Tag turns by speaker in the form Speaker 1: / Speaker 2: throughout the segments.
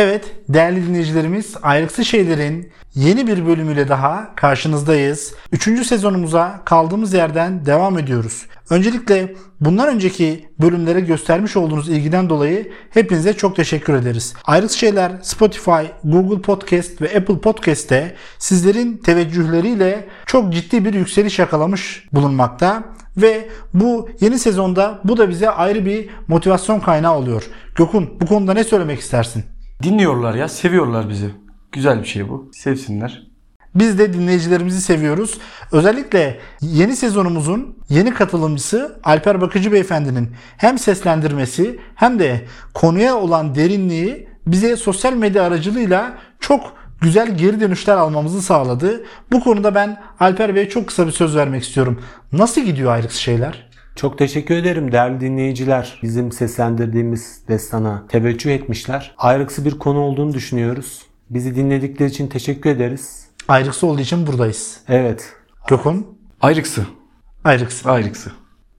Speaker 1: Evet değerli dinleyicilerimiz ayrıksı şeylerin yeni bir bölümüyle daha karşınızdayız. Üçüncü sezonumuza kaldığımız yerden devam ediyoruz. Öncelikle bundan önceki bölümlere göstermiş olduğunuz ilgiden dolayı hepinize çok teşekkür ederiz. Ayrıksı şeyler Spotify, Google Podcast ve Apple Podcast'te sizlerin teveccühleriyle çok ciddi bir yükseliş yakalamış bulunmakta. Ve bu yeni sezonda bu da bize ayrı bir motivasyon kaynağı oluyor. Gökün bu konuda ne söylemek istersin?
Speaker 2: Dinliyorlar ya, seviyorlar bizi. Güzel bir şey bu. Sevsinler.
Speaker 1: Biz de dinleyicilerimizi seviyoruz. Özellikle yeni sezonumuzun yeni katılımcısı Alper Bakıcı Beyefendi'nin hem seslendirmesi hem de konuya olan derinliği bize sosyal medya aracılığıyla çok güzel geri dönüşler almamızı sağladı. Bu konuda ben Alper Bey'e çok kısa bir söz vermek istiyorum. Nasıl gidiyor ayrıksı şeyler?
Speaker 3: Çok teşekkür ederim değerli dinleyiciler. Bizim seslendirdiğimiz destana teveccüh etmişler. Ayrıksı bir konu olduğunu düşünüyoruz. Bizi dinledikleri için teşekkür ederiz.
Speaker 1: Ayrıksı olduğu için buradayız.
Speaker 3: Evet.
Speaker 1: Gökün?
Speaker 2: Ayrıksı.
Speaker 1: Ayrıksı.
Speaker 2: Ayrıksı.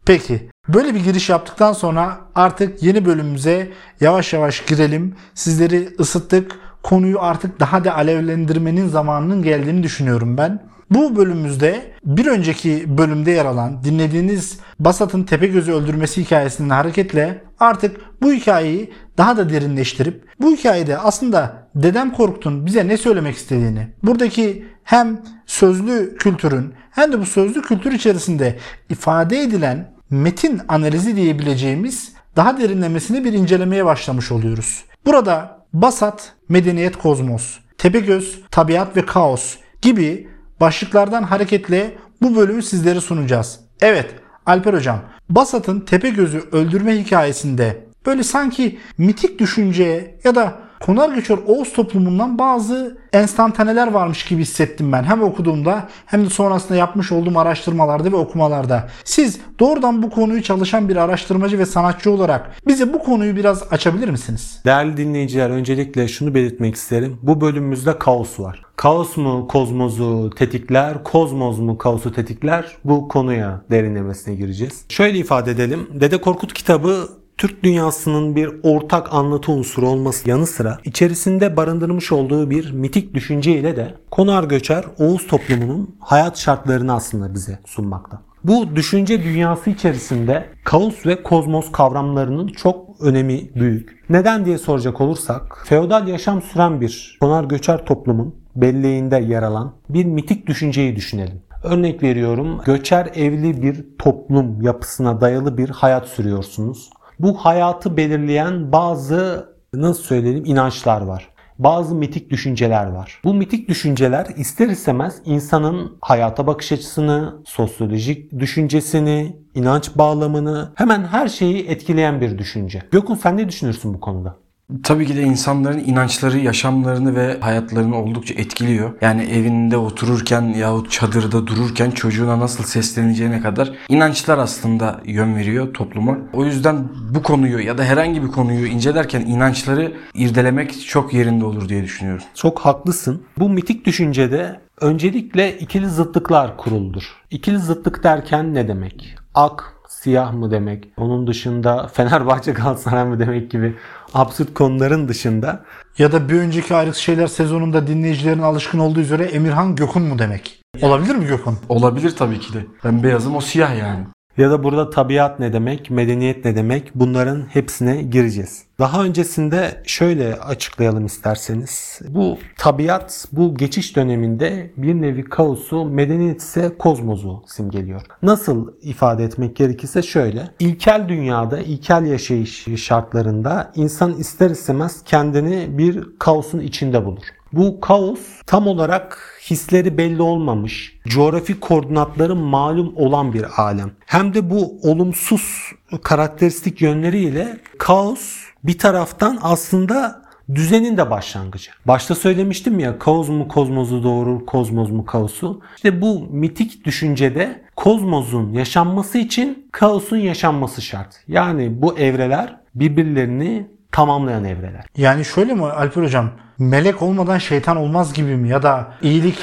Speaker 1: Peki böyle bir giriş yaptıktan sonra artık yeni bölümümüze yavaş yavaş girelim. Sizleri ısıttık. Konuyu artık daha da alevlendirmenin zamanının geldiğini düşünüyorum ben. Bu bölümümüzde bir önceki bölümde yer alan dinlediğiniz Basat'ın Tepegöz'ü öldürmesi hikayesinden hareketle artık bu hikayeyi daha da derinleştirip bu hikayede aslında Dedem Korkut'un bize ne söylemek istediğini, buradaki hem sözlü kültürün hem de bu sözlü kültür içerisinde ifade edilen metin analizi diyebileceğimiz daha derinlemesine bir incelemeye başlamış oluyoruz. Burada Basat, Medeniyet Kozmos, Tepegöz, Tabiat ve Kaos gibi başlıklardan hareketle bu bölümü sizlere sunacağız. Evet Alper Hocam, Basat'ın Tepegöz'ü öldürme hikayesinde böyle sanki mitik düşünceye ya da Konar Göçer Oğuz toplumundan bazı enstantaneler varmış gibi hissettim ben. Hem okuduğumda hem de sonrasında yapmış olduğum araştırmalarda ve okumalarda. Siz doğrudan bu konuyu çalışan bir araştırmacı ve sanatçı olarak bize bu konuyu biraz açabilir misiniz?
Speaker 3: Değerli dinleyiciler öncelikle şunu belirtmek isterim. Bu bölümümüzde kaos var. Kaos mu kozmozu tetikler, kozmoz mu kaosu tetikler? Bu konuya derinlemesine gireceğiz. Şöyle ifade edelim. Dede Korkut kitabı Türk dünyasının bir ortak anlatı unsuru olması yanı sıra içerisinde barındırmış olduğu bir mitik düşünce ile de konar göçer Oğuz toplumunun hayat şartlarını aslında bize sunmakta. Bu düşünce dünyası içerisinde kaos ve kozmos kavramlarının çok önemi büyük. Neden diye soracak olursak, feodal yaşam süren bir konar göçer toplumun belleğinde yer alan bir mitik düşünceyi düşünelim. Örnek veriyorum, göçer evli bir toplum yapısına dayalı bir hayat sürüyorsunuz bu hayatı belirleyen bazı nasıl söyleyelim inançlar var. Bazı mitik düşünceler var. Bu mitik düşünceler ister istemez insanın hayata bakış açısını, sosyolojik düşüncesini, inanç bağlamını hemen her şeyi etkileyen bir düşünce. Gökün sen ne düşünürsün bu konuda?
Speaker 2: Tabii ki de insanların inançları, yaşamlarını ve hayatlarını oldukça etkiliyor. Yani evinde otururken yahut çadırda dururken çocuğuna nasıl sesleneceğine kadar inançlar aslında yön veriyor topluma. O yüzden bu konuyu ya da herhangi bir konuyu incelerken inançları irdelemek çok yerinde olur diye düşünüyorum.
Speaker 3: Çok haklısın. Bu mitik düşüncede öncelikle ikili zıtlıklar kuruldur. İkili zıtlık derken ne demek? Ak, siyah mı demek? Onun dışında Fenerbahçe Galatasaray mı demek gibi absürt konuların dışında.
Speaker 1: Ya da bir önceki ayrık şeyler sezonunda dinleyicilerin alışkın olduğu üzere Emirhan Gökün mu demek? Olabilir mi Gökün?
Speaker 2: Olabilir tabii ki de. Ben beyazım o siyah yani.
Speaker 3: Ya da burada tabiat ne demek, medeniyet ne demek bunların hepsine gireceğiz. Daha öncesinde şöyle açıklayalım isterseniz. Bu tabiat bu geçiş döneminde bir nevi kaosu, medeniyet ise kozmozu simgeliyor. Nasıl ifade etmek gerekirse şöyle. İlkel dünyada, ilkel yaşayış şartlarında insan ister istemez kendini bir kaosun içinde bulur. Bu kaos tam olarak hisleri belli olmamış, coğrafi koordinatları malum olan bir alem. Hem de bu olumsuz karakteristik yönleriyle kaos bir taraftan aslında düzenin de başlangıcı. Başta söylemiştim ya kaos mu kozmozu doğurur, kozmoz mu kaosu. İşte bu mitik düşüncede kozmozun yaşanması için kaosun yaşanması şart. Yani bu evreler birbirlerini tamamlayan evreler.
Speaker 1: Yani şöyle mi Alper Hocam? Melek olmadan şeytan olmaz gibi mi? Ya da iyilik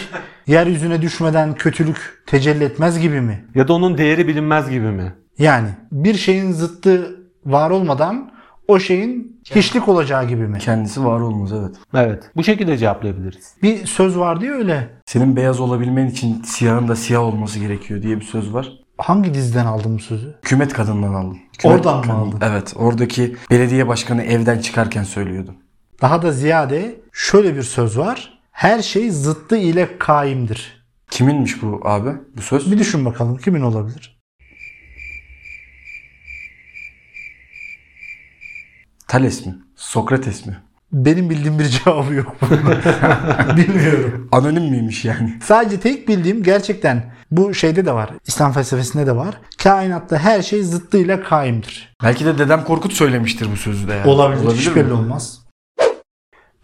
Speaker 1: yeryüzüne düşmeden kötülük tecelli etmez gibi mi?
Speaker 3: Ya da onun değeri bilinmez gibi mi?
Speaker 1: Yani bir şeyin zıttı var olmadan o şeyin hiçlik olacağı gibi mi?
Speaker 2: Kendisi var olmaz evet.
Speaker 3: Evet. Bu şekilde cevaplayabiliriz.
Speaker 1: Bir söz var diyor öyle.
Speaker 2: Senin beyaz olabilmen için siyahın da siyah olması gerekiyor diye bir söz var.
Speaker 1: Hangi diziden aldın bu sözü?
Speaker 2: Hükümet kadından aldım. Hükümet
Speaker 1: Oradan mı aldın?
Speaker 2: Evet. Oradaki belediye başkanı evden çıkarken söylüyordu.
Speaker 1: Daha da ziyade şöyle bir söz var. Her şey zıttı ile kaimdir.
Speaker 2: Kiminmiş bu abi? Bu söz?
Speaker 1: Bir düşün bakalım kimin olabilir?
Speaker 2: Thales mi? Sokrates mi?
Speaker 1: Benim bildiğim bir cevabı yok. Bilmiyorum.
Speaker 2: Anonim miymiş yani?
Speaker 1: Sadece tek bildiğim gerçekten bu şeyde de var. İslam felsefesinde de var. Kainatta her şey zıttıyla kaimdir.
Speaker 2: Belki de dedem Korkut söylemiştir bu sözü de yani.
Speaker 1: Olabilir. Hiç
Speaker 2: mi?
Speaker 1: belli olmaz.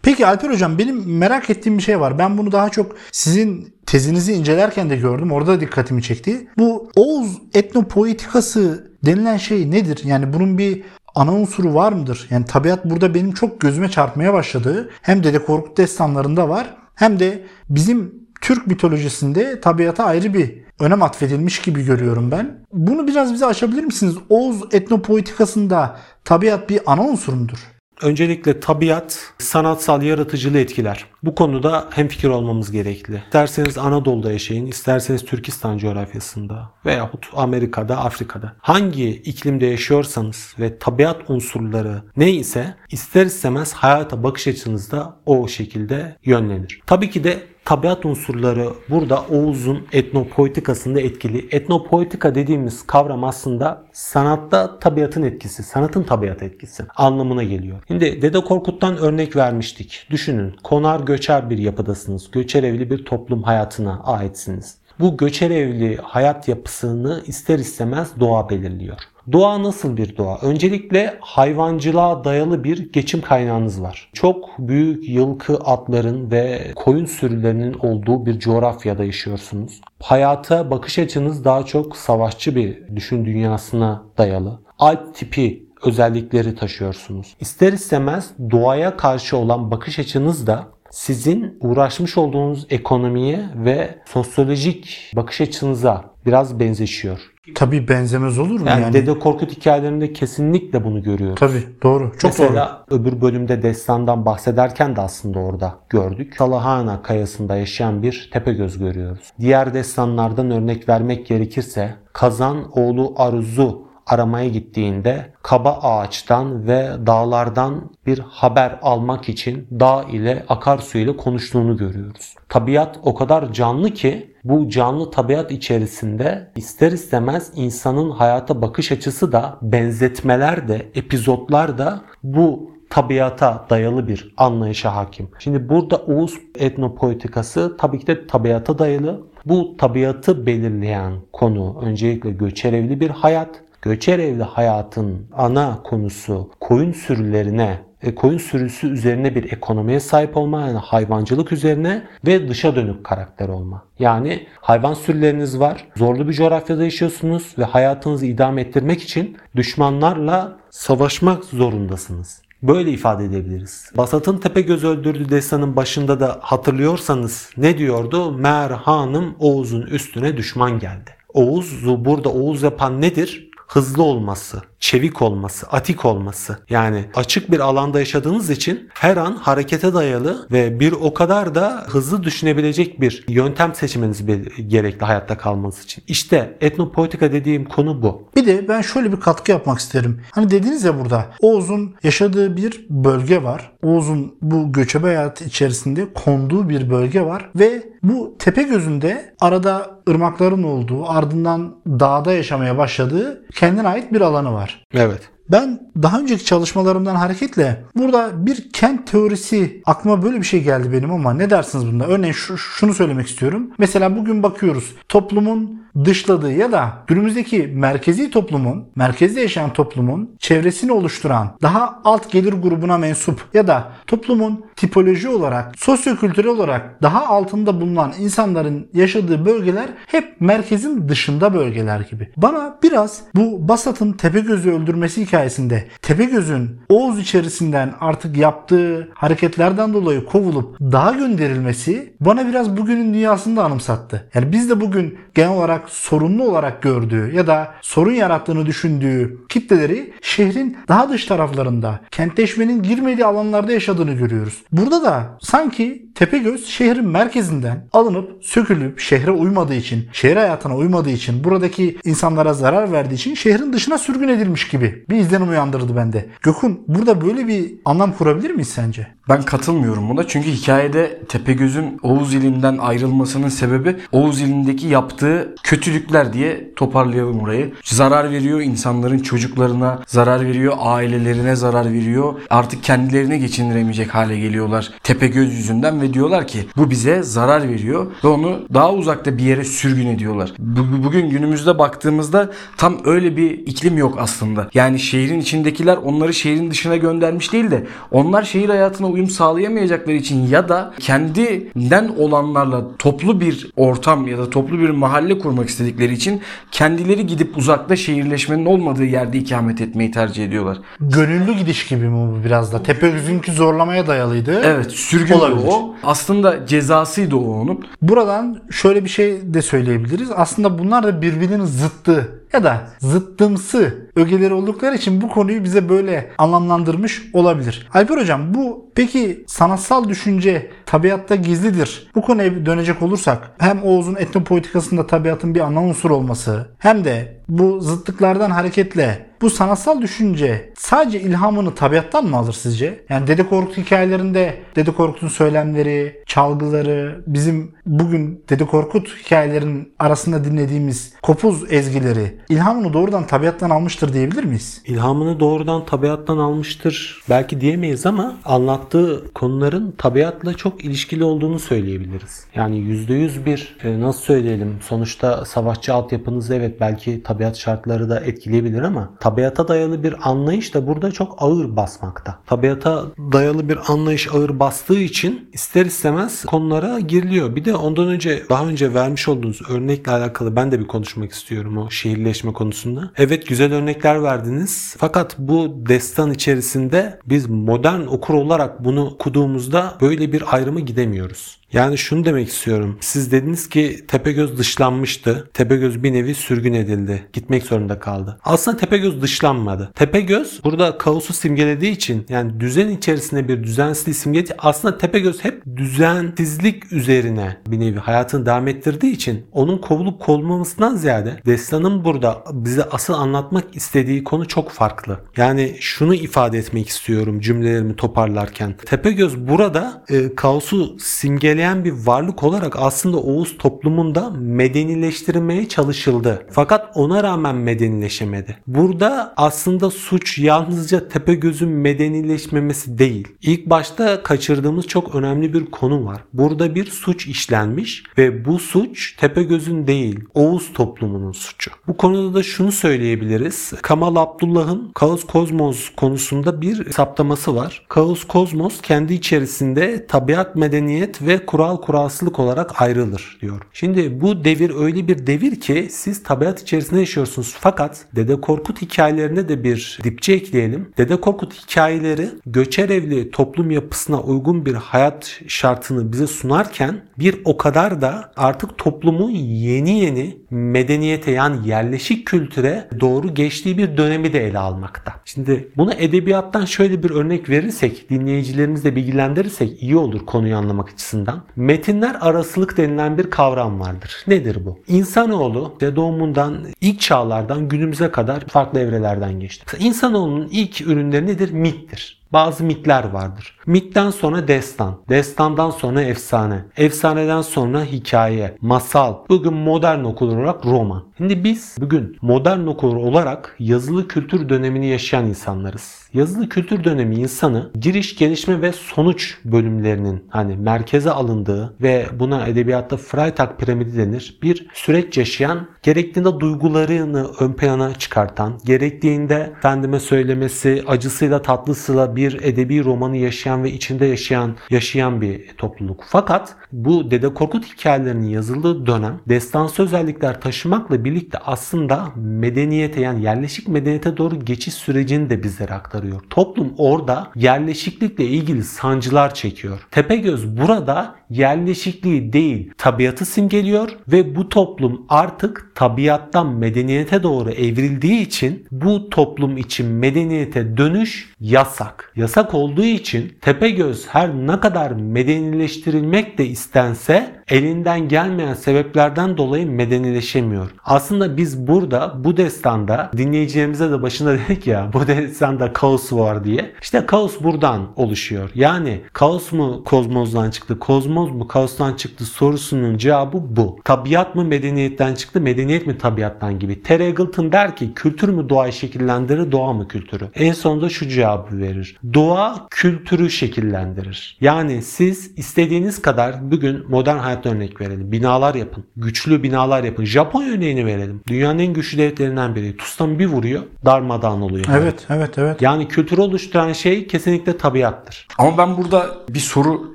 Speaker 1: Peki Alper Hocam benim merak ettiğim bir şey var. Ben bunu daha çok sizin tezinizi incelerken de gördüm. Orada da dikkatimi çekti. Bu Oğuz etnopoetikası denilen şey nedir? Yani bunun bir ana unsuru var mıdır? Yani tabiat burada benim çok gözüme çarpmaya başladı. Hem Dede Korkut destanlarında var hem de bizim Türk mitolojisinde tabiata ayrı bir önem atfedilmiş gibi görüyorum ben. Bunu biraz bize açabilir misiniz? Oğuz etnopoetikasında tabiat bir ana unsur mudur?
Speaker 3: Öncelikle tabiat sanatsal yaratıcılığı etkiler. Bu konuda hemfikir olmamız gerekli. İsterseniz Anadolu'da yaşayın, isterseniz Türkistan coğrafyasında veyahut Amerika'da, Afrika'da. Hangi iklimde yaşıyorsanız ve tabiat unsurları neyse ister istemez hayata bakış açınız da o şekilde yönlenir. Tabii ki de tabiat unsurları burada Oğuz'un etnopoetikasında etkili. Etnopoetika dediğimiz kavram aslında sanatta tabiatın etkisi, sanatın tabiat etkisi anlamına geliyor. Şimdi Dede Korkut'tan örnek vermiştik. Düşünün konar göçer bir yapıdasınız. Göçer evli bir toplum hayatına aitsiniz. Bu göçer evli hayat yapısını ister istemez doğa belirliyor. Doğa nasıl bir doğa? Öncelikle hayvancılığa dayalı bir geçim kaynağınız var. Çok büyük yılkı atların ve koyun sürülerinin olduğu bir coğrafyada yaşıyorsunuz. Hayata bakış açınız daha çok savaşçı bir düşün dünyasına dayalı. Alp tipi özellikleri taşıyorsunuz. İster istemez doğaya karşı olan bakış açınız da sizin uğraşmış olduğunuz ekonomiye ve sosyolojik bakış açınıza biraz benzeşiyor.
Speaker 1: Tabii benzemez olur mu
Speaker 3: Yani,
Speaker 1: yani?
Speaker 3: Dede Korkut hikayelerinde kesinlikle bunu görüyoruz.
Speaker 1: Tabii doğru. Çok doğru.
Speaker 3: Mesela öbür bölümde destandan bahsederken de aslında orada gördük. Salahana kayasında yaşayan bir tepegöz görüyoruz. Diğer destanlardan örnek vermek gerekirse Kazan oğlu Aruz'u aramaya gittiğinde kaba ağaçtan ve dağlardan bir haber almak için dağ ile akarsu ile konuştuğunu görüyoruz. Tabiat o kadar canlı ki bu canlı tabiat içerisinde ister istemez insanın hayata bakış açısı da benzetmeler de epizotlar da bu tabiata dayalı bir anlayışa hakim. Şimdi burada Oğuz etnopoetikası tabii ki de tabiata dayalı. Bu tabiatı belirleyen konu öncelikle göçerevli bir hayat. Göçerevli hayatın ana konusu koyun sürülerine koyun sürüsü üzerine bir ekonomiye sahip olma yani hayvancılık üzerine ve dışa dönük karakter olma. Yani hayvan sürüleriniz var. Zorlu bir coğrafyada yaşıyorsunuz ve hayatınızı idame ettirmek için düşmanlarla savaşmak zorundasınız. Böyle ifade edebiliriz. Basat'ın Tepegöz öldürdüğü destanın başında da hatırlıyorsanız ne diyordu? Merhanım Oğuz'un üstüne düşman geldi. Oğuz'u burada Oğuz yapan nedir? hızlı olması, çevik olması, atik olması. Yani açık bir alanda yaşadığınız için her an harekete dayalı ve bir o kadar da hızlı düşünebilecek bir yöntem seçmeniz gerekli hayatta kalmanız için. İşte etnopoetika dediğim konu bu.
Speaker 1: Bir de ben şöyle bir katkı yapmak isterim. Hani dediniz ya burada Oğuz'un yaşadığı bir bölge var. Oğuz'un bu göçebe hayatı içerisinde konduğu bir bölge var ve bu tepe gözünde arada ırmakların olduğu ardından dağda yaşamaya başladığı kendine ait bir alanı var.
Speaker 3: Evet.
Speaker 1: Ben daha önceki çalışmalarımdan hareketle burada bir kent teorisi aklıma böyle bir şey geldi benim ama ne dersiniz bunda? Örneğin şu, şunu söylemek istiyorum. Mesela bugün bakıyoruz toplumun dışladığı ya da günümüzdeki merkezi toplumun, merkezde yaşayan toplumun çevresini oluşturan daha alt gelir grubuna mensup ya da toplumun tipoloji olarak, sosyokültürel olarak daha altında bulunan insanların yaşadığı bölgeler hep merkezin dışında bölgeler gibi. Bana biraz bu Basat'ın Tepegöz'ü öldürmesi hikayesinde Tepegöz'ün Oğuz içerisinden artık yaptığı hareketlerden dolayı kovulup dağa gönderilmesi bana biraz bugünün dünyasını da anımsattı. Yani biz de bugün genel olarak sorunlu olarak gördüğü ya da sorun yarattığını düşündüğü kitleleri şehrin daha dış taraflarında, kentleşmenin girmediği alanlarda yaşadığını görüyoruz. Burada da sanki Tepegöz şehrin merkezinden alınıp sökülüp şehre uymadığı için, şehir hayatına uymadığı için, buradaki insanlara zarar verdiği için şehrin dışına sürgün edilmiş gibi bir izlenim uyandırdı bende. Gökün burada böyle bir anlam kurabilir miyiz sence?
Speaker 2: Ben katılmıyorum buna çünkü hikayede Tepegöz'ün Oğuz ilinden ayrılmasının sebebi Oğuz ilindeki yaptığı kötülükler diye toparlayalım orayı. Zarar veriyor insanların çocuklarına, zarar veriyor ailelerine zarar veriyor. Artık kendilerini geçindiremeyecek hale geliyorlar Tepegöz yüzünden ve diyorlar ki bu bize zarar veriyor ve onu daha uzakta bir yere sürgün ediyorlar. Bu- Bugün günümüzde baktığımızda tam öyle bir iklim yok aslında. Yani şehrin içindekiler onları şehrin dışına göndermiş değil de onlar şehir hayatına uyum sağlayamayacakları için ya da kendinden olanlarla toplu bir ortam ya da toplu bir mahalle kurmak istedikleri için kendileri gidip uzakta şehirleşmenin olmadığı yerde ikamet etmeyi tercih ediyorlar.
Speaker 1: Gönüllü gidiş gibi mi bu biraz da? Tepegöz'ünki zorlamaya dayalıydı.
Speaker 2: Evet sürgün
Speaker 1: Olabilir.
Speaker 2: o. Aslında cezasıydı o onun.
Speaker 1: Buradan şöyle bir şey de söyleyebiliriz. Aslında bunlar da birbirinin zıttı ya da zıttımsı ögeleri oldukları için bu konuyu bize böyle anlamlandırmış olabilir. Alper hocam bu peki sanatsal düşünce tabiatta gizlidir. Bu konuya dönecek olursak hem Oğuz'un etnopolitikasında tabiatın bir ana unsur olması hem de bu zıtlıklardan hareketle bu sanatsal düşünce sadece ilhamını tabiattan mı alır sizce? Yani Dede Korkut hikayelerinde Dede Korkut'un söylemleri, çalgıları, bizim bugün Dede Korkut hikayelerinin arasında dinlediğimiz kopuz ezgileri ilhamını doğrudan tabiattan almıştır diyebilir miyiz?
Speaker 3: İlhamını doğrudan tabiattan almıştır belki diyemeyiz ama anlattığı konuların tabiatla çok ilişkili olduğunu söyleyebiliriz. Yani %100 bir e, nasıl söyleyelim sonuçta savaşçı altyapınız evet belki tabiat şartları da etkileyebilir ama tabiata dayalı bir anlayış da burada çok ağır basmakta. Tabiata dayalı bir anlayış ağır bastığı için ister istemez konulara giriliyor. Bir de ondan önce daha önce vermiş olduğunuz örnekle alakalı ben de bir konuşmak istiyorum o şehirleşme konusunda. Evet güzel örnekler verdiniz. Fakat bu destan içerisinde biz modern okur olarak bunu okuduğumuzda böyle bir ayrımı gidemiyoruz. Yani şunu demek istiyorum. Siz dediniz ki Tepegöz dışlanmıştı. Tepegöz bir nevi sürgün edildi. Gitmek zorunda kaldı. Aslında Tepegöz dışlanmadı. Tepegöz burada kaosu simgelediği için yani düzen içerisinde bir düzensizliği simgelediği aslında Tepegöz hep düzensizlik üzerine bir nevi hayatını devam ettirdiği için onun kovulup kovulmamasından ziyade Destan'ın burada bize asıl anlatmak istediği konu çok farklı. Yani şunu ifade etmek istiyorum cümlelerimi toparlarken. Tepegöz burada e, kaosu simgeleyen bir varlık olarak aslında Oğuz toplumunda medenileştirilmeye çalışıldı. Fakat ona rağmen medenileşemedi. Burada aslında suç yalnızca Tepegöz'ün medenileşmemesi değil. İlk başta kaçırdığımız çok önemli bir konu var. Burada bir suç işlenmiş ve bu suç Tepegöz'ün değil Oğuz toplumunun suçu. Bu konuda da şunu söyleyebiliriz. Kamal Abdullah'ın Kaos Kozmos konusunda bir saptaması var. Kaos Kozmos kendi içerisinde tabiat, medeniyet ve kural kuralsızlık olarak ayrılır diyor. Şimdi bu devir öyle bir devir ki siz tabiat içerisinde yaşıyorsunuz. Fakat Dede Korkut hikayelerine de bir dipçe ekleyelim. Dede Korkut hikayeleri göçer evli toplum yapısına uygun bir hayat şartını bize sunarken bir o kadar da artık toplumun yeni yeni medeniyete yani yerleşik kültüre doğru geçtiği bir dönemi de ele almakta. Şimdi buna edebiyattan şöyle bir örnek verirsek, dinleyicilerimizle bilgilendirirsek iyi olur konuyu anlamak açısından. Metinler arasılık denilen bir kavram vardır. Nedir bu? İnsanoğlu işte doğumundan ilk çağlardan günümüze kadar farklı evrelerden geçti. Mesela insanoğlunun ilk ürünleri nedir? Mittir. Bazı mitler vardır. Mitten sonra destan, destandan sonra efsane, efsaneden sonra hikaye, masal. Bugün modern okul olarak roman. Şimdi biz bugün modern okul olarak yazılı kültür dönemini yaşayan insanlarız. Yazılı kültür dönemi insanı giriş, gelişme ve sonuç bölümlerinin hani merkeze alındığı ve buna edebiyatta Freytag piramidi denir. Bir süreç yaşayan, gerektiğinde duygularını ön plana çıkartan, gerektiğinde kendime söylemesi, acısıyla tatlısıyla bir bir edebi romanı yaşayan ve içinde yaşayan yaşayan bir topluluk. Fakat bu Dede Korkut hikayelerinin yazıldığı dönem destansı özellikler taşımakla birlikte aslında medeniyete yani yerleşik medeniyete doğru geçiş sürecini de bizlere aktarıyor. Toplum orada yerleşiklikle ilgili sancılar çekiyor. Tepegöz burada yerleşikliği değil tabiatı simgeliyor ve bu toplum artık tabiattan medeniyete doğru evrildiği için bu toplum için medeniyete dönüş yasak. Yasak olduğu için Tepegöz her ne kadar medenileştirilmek de istense elinden gelmeyen sebeplerden dolayı medenileşemiyor. Aslında biz burada bu destanda dinleyicilerimize de başında dedik ya bu destanda kaos var diye. İşte kaos buradan oluşuyor. Yani kaos mu kozmozdan çıktı, kozmoz mu kaostan çıktı sorusunun cevabı bu. Tabiat mı medeniyetten çıktı, medeniyet mi tabiattan gibi. Terry Eagleton der ki kültür mü doğayı şekillendirir, doğa mı kültürü? En sonunda şu cevabı verir. Doğa kültürü şekillendirir. Yani siz istediğiniz kadar bugün modern hayat örnek verelim. Binalar yapın. Güçlü binalar yapın. Japon örneğini verelim. Dünyanın en güçlü devletlerinden biri. Tustan bir vuruyor darmadağın oluyor.
Speaker 1: Evet, evet, evet.
Speaker 3: Yani kültürü oluşturan şey kesinlikle tabiattır.
Speaker 2: Ama ben burada bir soru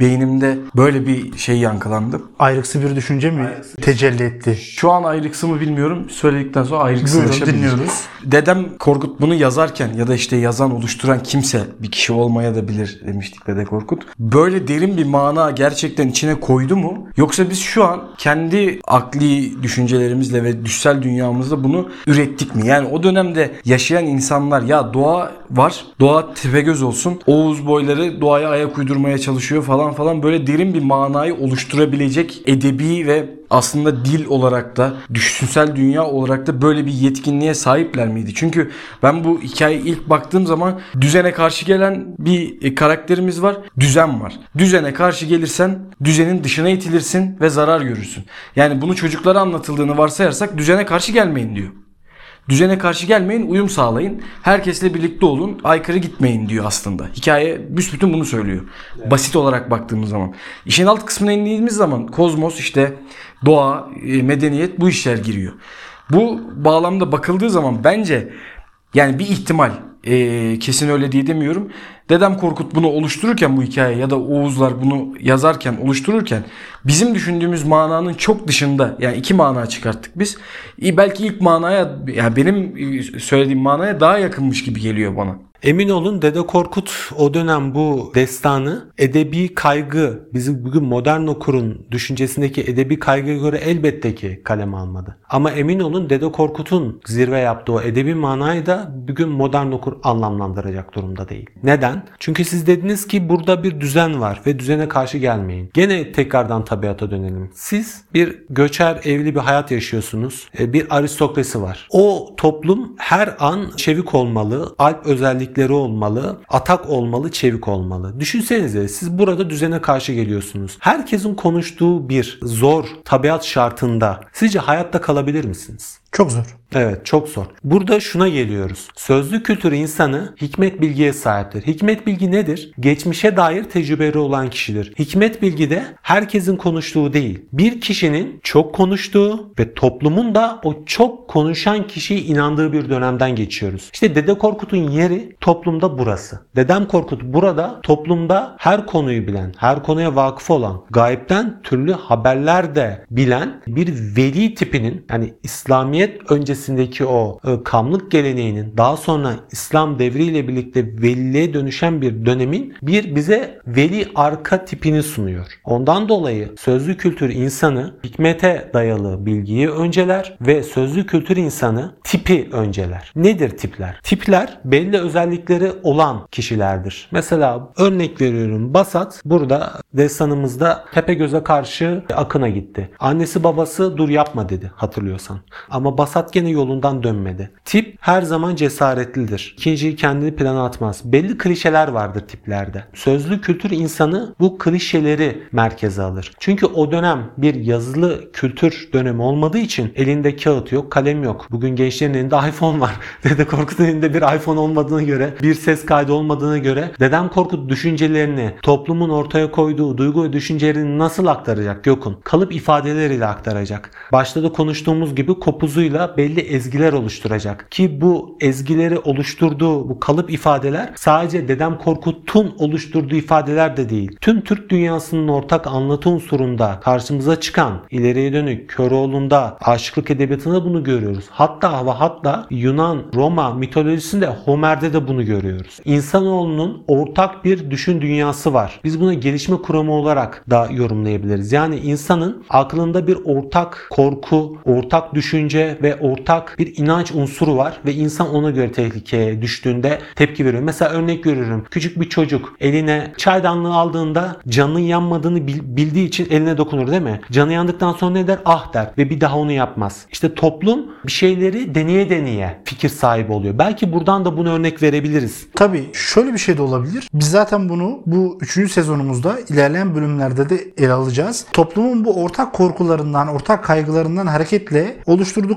Speaker 2: beynimde böyle bir şey yankılandı.
Speaker 1: Ayrıksı bir düşünce mi tecelli etti?
Speaker 2: Şu an ayrıksı mı bilmiyorum. Söyledikten sonra ayrıksı
Speaker 1: Buyurun, dinliyoruz.
Speaker 2: Dedem Korkut bunu yazarken ya da işte yazan oluşturan kimse bir kişi olmaya da bilir demiştik Dede Korkut. Böyle derin bir mana gerçekten içine koydu mu? Yoksa biz şu an kendi akli düşüncelerimizle ve düşsel dünyamızda bunu ürettik mi? Yani o dönemde yaşayan insanlar ya doğa var. Doğa tepegöz olsun. Oğuz boyları doğaya ayak uydurmaya çalışıyor falan falan böyle derin bir manayı oluşturabilecek edebi ve aslında dil olarak da düşünsel dünya olarak da böyle bir yetkinliğe sahipler miydi? Çünkü ben bu hikayeye ilk baktığım zaman düzene karşı gelen bir e, karakterimiz var. Düzen var. Düzene karşı gelirsen düzenin dışına itilirsin ve zarar görürsün. Yani bunu çocuklara anlatıldığını varsayarsak düzene karşı gelmeyin diyor. Düzene karşı gelmeyin, uyum sağlayın. Herkesle birlikte olun, aykırı gitmeyin diyor aslında. Hikaye büsbütün bunu söylüyor. Basit olarak baktığımız zaman. İşin alt kısmına indiğimiz zaman kozmos işte doğa, e, medeniyet bu işler giriyor. Bu bağlamda bakıldığı zaman bence yani bir ihtimal e, kesin öyle diye demiyorum. Dedem Korkut bunu oluştururken bu hikaye ya da Oğuzlar bunu yazarken oluştururken bizim düşündüğümüz mananın çok dışında yani iki mana çıkarttık biz. E, belki ilk manaya yani benim söylediğim manaya daha yakınmış gibi geliyor bana.
Speaker 3: Emin olun Dede Korkut o dönem bu destanı edebi kaygı, bizi bugün modern okurun düşüncesindeki edebi kaygıya göre elbette ki kaleme almadı. Ama emin olun Dede Korkut'un zirve yaptığı o edebi manayı da bugün modern okur anlamlandıracak durumda değil. Neden? Çünkü siz dediniz ki burada bir düzen var ve düzene karşı gelmeyin. Gene tekrardan tabiata dönelim. Siz bir göçer evli bir hayat yaşıyorsunuz. E, Bir aristokrasi var. O toplum her an çevik olmalı, alp özellikleri olmalı, atak olmalı, çevik olmalı. Düşünsenize siz burada düzene karşı geliyorsunuz. Herkesin konuştuğu bir zor tabiat şartında sizce hayatta kalabilir misiniz?
Speaker 1: Çok zor.
Speaker 3: Evet çok zor. Burada şuna geliyoruz. Sözlü kültür insanı hikmet bilgiye sahiptir. Hikmet bilgi nedir? Geçmişe dair tecrübeleri olan kişidir. Hikmet bilgi de herkesin konuştuğu değil. Bir kişinin çok konuştuğu ve toplumun da o çok konuşan kişiye inandığı bir dönemden geçiyoruz. İşte Dede Korkut'un yeri toplumda burası. Dedem Korkut burada toplumda her konuyu bilen, her konuya vakıf olan, gayipten türlü haberler de bilen bir veli tipinin yani İslamiyet öncesindeki o e, kamlık geleneğinin daha sonra İslam devriyle birlikte veliliğe dönüşen bir dönemin bir bize veli arka tipini sunuyor. Ondan dolayı sözlü kültür insanı hikmete dayalı bilgiyi önceler ve sözlü kültür insanı tipi önceler. Nedir tipler? Tipler belli özellikleri olan kişilerdir. Mesela örnek veriyorum Basat burada destanımızda Tepegöz'e karşı Akın'a gitti. Annesi babası dur yapma dedi hatırlıyorsan. Ama Basat gene yolundan dönmedi. Tip her zaman cesaretlidir. İkinciyi kendini plana atmaz. Belli klişeler vardır tiplerde. Sözlü kültür insanı bu klişeleri merkeze alır. Çünkü o dönem bir yazılı kültür dönemi olmadığı için elinde kağıt yok, kalem yok. Bugün gençlerin elinde iPhone var. Dede Korkut'un elinde bir iPhone olmadığına göre, bir ses kaydı olmadığına göre Dedem Korkut düşüncelerini, toplumun ortaya koyduğu duygu ve düşüncelerini nasıl aktaracak Gökun? Kalıp ifadeleriyle aktaracak. Başta da konuştuğumuz gibi kopuz mevzuyla belli ezgiler oluşturacak. Ki bu ezgileri oluşturduğu bu kalıp ifadeler sadece Dedem Korkut'un oluşturduğu ifadeler de değil. Tüm Türk dünyasının ortak anlatı unsurunda karşımıza çıkan ileriye dönük Köroğlu'nda aşıklık edebiyatında bunu görüyoruz. Hatta ve hatta Yunan, Roma mitolojisinde Homer'de de bunu görüyoruz. İnsanoğlunun ortak bir düşün dünyası var. Biz buna gelişme kuramı olarak da yorumlayabiliriz. Yani insanın aklında bir ortak korku, ortak düşünce ve ortak bir inanç unsuru var ve insan ona göre tehlikeye düştüğünde tepki veriyor. Mesela örnek veriyorum. Küçük bir çocuk eline çaydanlığı aldığında canının yanmadığını bil- bildiği için eline dokunur değil mi? Canı yandıktan sonra ne der? Ah der ve bir daha onu yapmaz. İşte toplum bir şeyleri deneye deneye fikir sahibi oluyor. Belki buradan da bunu örnek verebiliriz.
Speaker 1: Tabii şöyle bir şey de olabilir. Biz zaten bunu bu 3. sezonumuzda ilerleyen bölümlerde de ele alacağız. Toplumun bu ortak korkularından, ortak kaygılarından hareketle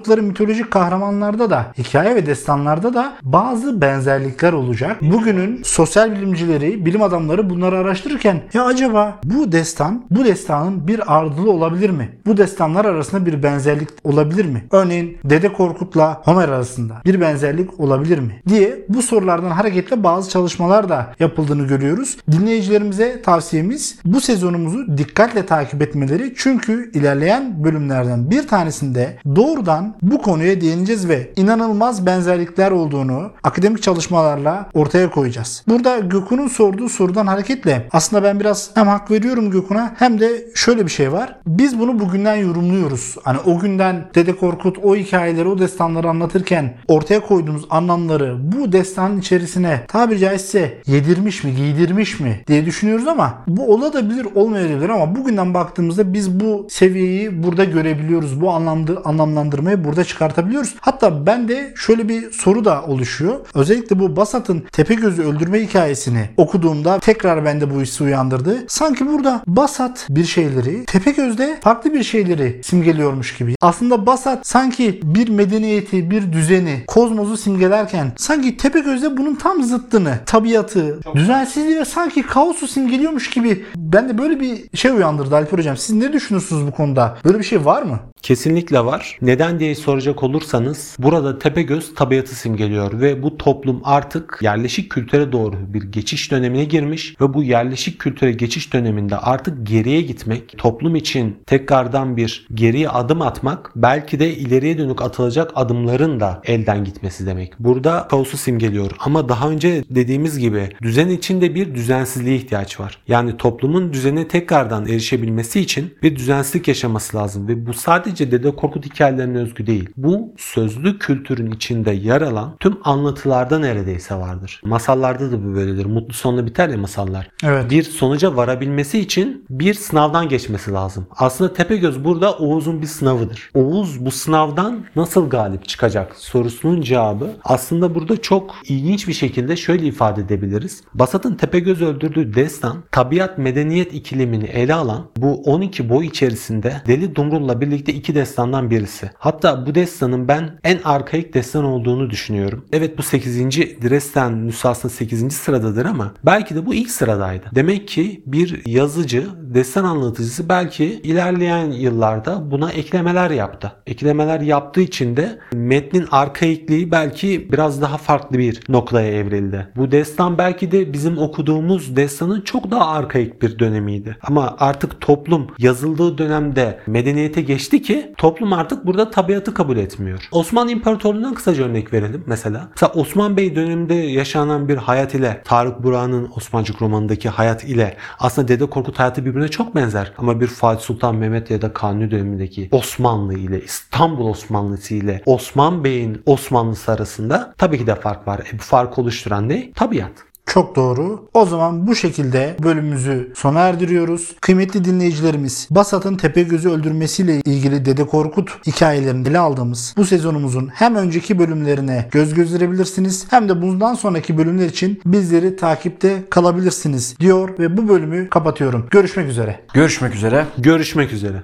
Speaker 1: oluşturdukları mitolojik kahramanlarda da, hikaye ve destanlarda da bazı benzerlikler olacak. Bugünün sosyal bilimcileri, bilim adamları bunları araştırırken ya acaba bu destan, bu destanın bir ardılı olabilir mi? Bu destanlar arasında bir benzerlik olabilir mi? Örneğin Dede Korkut'la Homer arasında bir benzerlik olabilir mi? diye bu sorulardan hareketle bazı çalışmalar da yapıldığını görüyoruz. Dinleyicilerimize tavsiyemiz bu sezonumuzu dikkatle takip etmeleri çünkü ilerleyen bölümlerden bir tanesinde doğrudan bu konuya değineceğiz ve inanılmaz benzerlikler olduğunu akademik çalışmalarla ortaya koyacağız. Burada Gökhan'ın sorduğu sorudan hareketle aslında ben biraz hem hak veriyorum Gökhan'a hem de şöyle bir şey var. Biz bunu bugünden yorumluyoruz. Hani o günden Dede Korkut o hikayeleri, o destanları anlatırken ortaya koyduğumuz anlamları bu destanın içerisine tabiri caizse yedirmiş mi, giydirmiş mi diye düşünüyoruz ama bu olabilir, olmayabilir ama bugünden baktığımızda biz bu seviyeyi burada görebiliyoruz. Bu anlamda anlamlandırmayı burada çıkartabiliyoruz. Hatta ben de şöyle bir soru da oluşuyor. Özellikle bu Basat'ın Tepegöz'ü öldürme hikayesini okuduğumda tekrar bende bu hissi uyandırdı. Sanki burada Basat bir şeyleri, Tepegöz'de farklı bir şeyleri simgeliyormuş gibi. Aslında Basat sanki bir medeniyeti, bir düzeni, kozmosu simgelerken sanki Tepegöz'de bunun tam zıttını, tabiatı, düzensizliği ve sanki kaosu simgeliyormuş gibi. Ben de böyle bir şey uyandırdı Alper Hocam. Siz ne düşünüyorsunuz bu konuda? Böyle bir şey var mı?
Speaker 3: Kesinlikle var. Neden diye soracak olursanız burada Tepegöz tabiatı simgeliyor ve bu toplum artık yerleşik kültüre doğru bir geçiş dönemine girmiş ve bu yerleşik kültüre geçiş döneminde artık geriye gitmek, toplum için tekrardan bir geriye adım atmak belki de ileriye dönük atılacak adımların da elden gitmesi demek. Burada kaosu simgeliyor ama daha önce dediğimiz gibi düzen içinde bir düzensizliğe ihtiyaç var. Yani toplumun düzene tekrardan erişebilmesi için bir düzensizlik yaşaması lazım ve bu sadece Dede Korkut hikayelerine özgü değil. Bu sözlü kültürün içinde yer alan tüm anlatılarda neredeyse vardır. Masallarda da bu böyledir. Mutlu sonla biter ya masallar.
Speaker 1: Evet.
Speaker 3: Bir sonuca varabilmesi için bir sınavdan geçmesi lazım. Aslında Tepegöz burada Oğuz'un bir sınavıdır. Oğuz bu sınavdan nasıl galip çıkacak sorusunun cevabı aslında burada çok ilginç bir şekilde şöyle ifade edebiliriz. Basat'ın Tepegöz öldürdüğü destan tabiat medeniyet ikilimini ele alan bu 12 boy içerisinde Deli Dumrul'la birlikte iki destandan birisi. Hatta bu destanın ben en arkaik destan olduğunu düşünüyorum. Evet bu 8. Dresden nüshasında 8. sıradadır ama belki de bu ilk sıradaydı. Demek ki bir yazıcı, destan anlatıcısı belki ilerleyen yıllarda buna eklemeler yaptı. Eklemeler yaptığı için de metnin arkaikliği belki biraz daha farklı bir noktaya evrildi. Bu destan belki de bizim okuduğumuz destanın çok daha arkaik bir dönemiydi. Ama artık toplum yazıldığı dönemde medeniyete geçti ki toplum artık burada tabiatı kabul etmiyor. Osmanlı İmparatorluğu'ndan kısaca örnek verelim mesela. Mesela Osman Bey döneminde yaşanan bir hayat ile Tarık Burak'ın Osmancık romanındaki hayat ile aslında Dede Korkut hayatı birbirine çok benzer. Ama bir Fatih Sultan Mehmet ya da Kanuni dönemindeki Osmanlı ile İstanbul Osmanlısı ile Osman Bey'in Osmanlısı arasında tabii ki de fark var. E bu farkı oluşturan ne? Tabiat.
Speaker 1: Çok doğru. O zaman bu şekilde bölümümüzü sona erdiriyoruz. Kıymetli dinleyicilerimiz, Basat'ın Tepegöz'ü öldürmesiyle ilgili Dede Korkut hikayelerini ele aldığımız bu sezonumuzun hem önceki bölümlerine göz gezdirebilirsiniz hem de bundan sonraki bölümler için bizleri takipte kalabilirsiniz diyor ve bu bölümü kapatıyorum. Görüşmek üzere.
Speaker 2: Görüşmek üzere.
Speaker 3: Görüşmek üzere.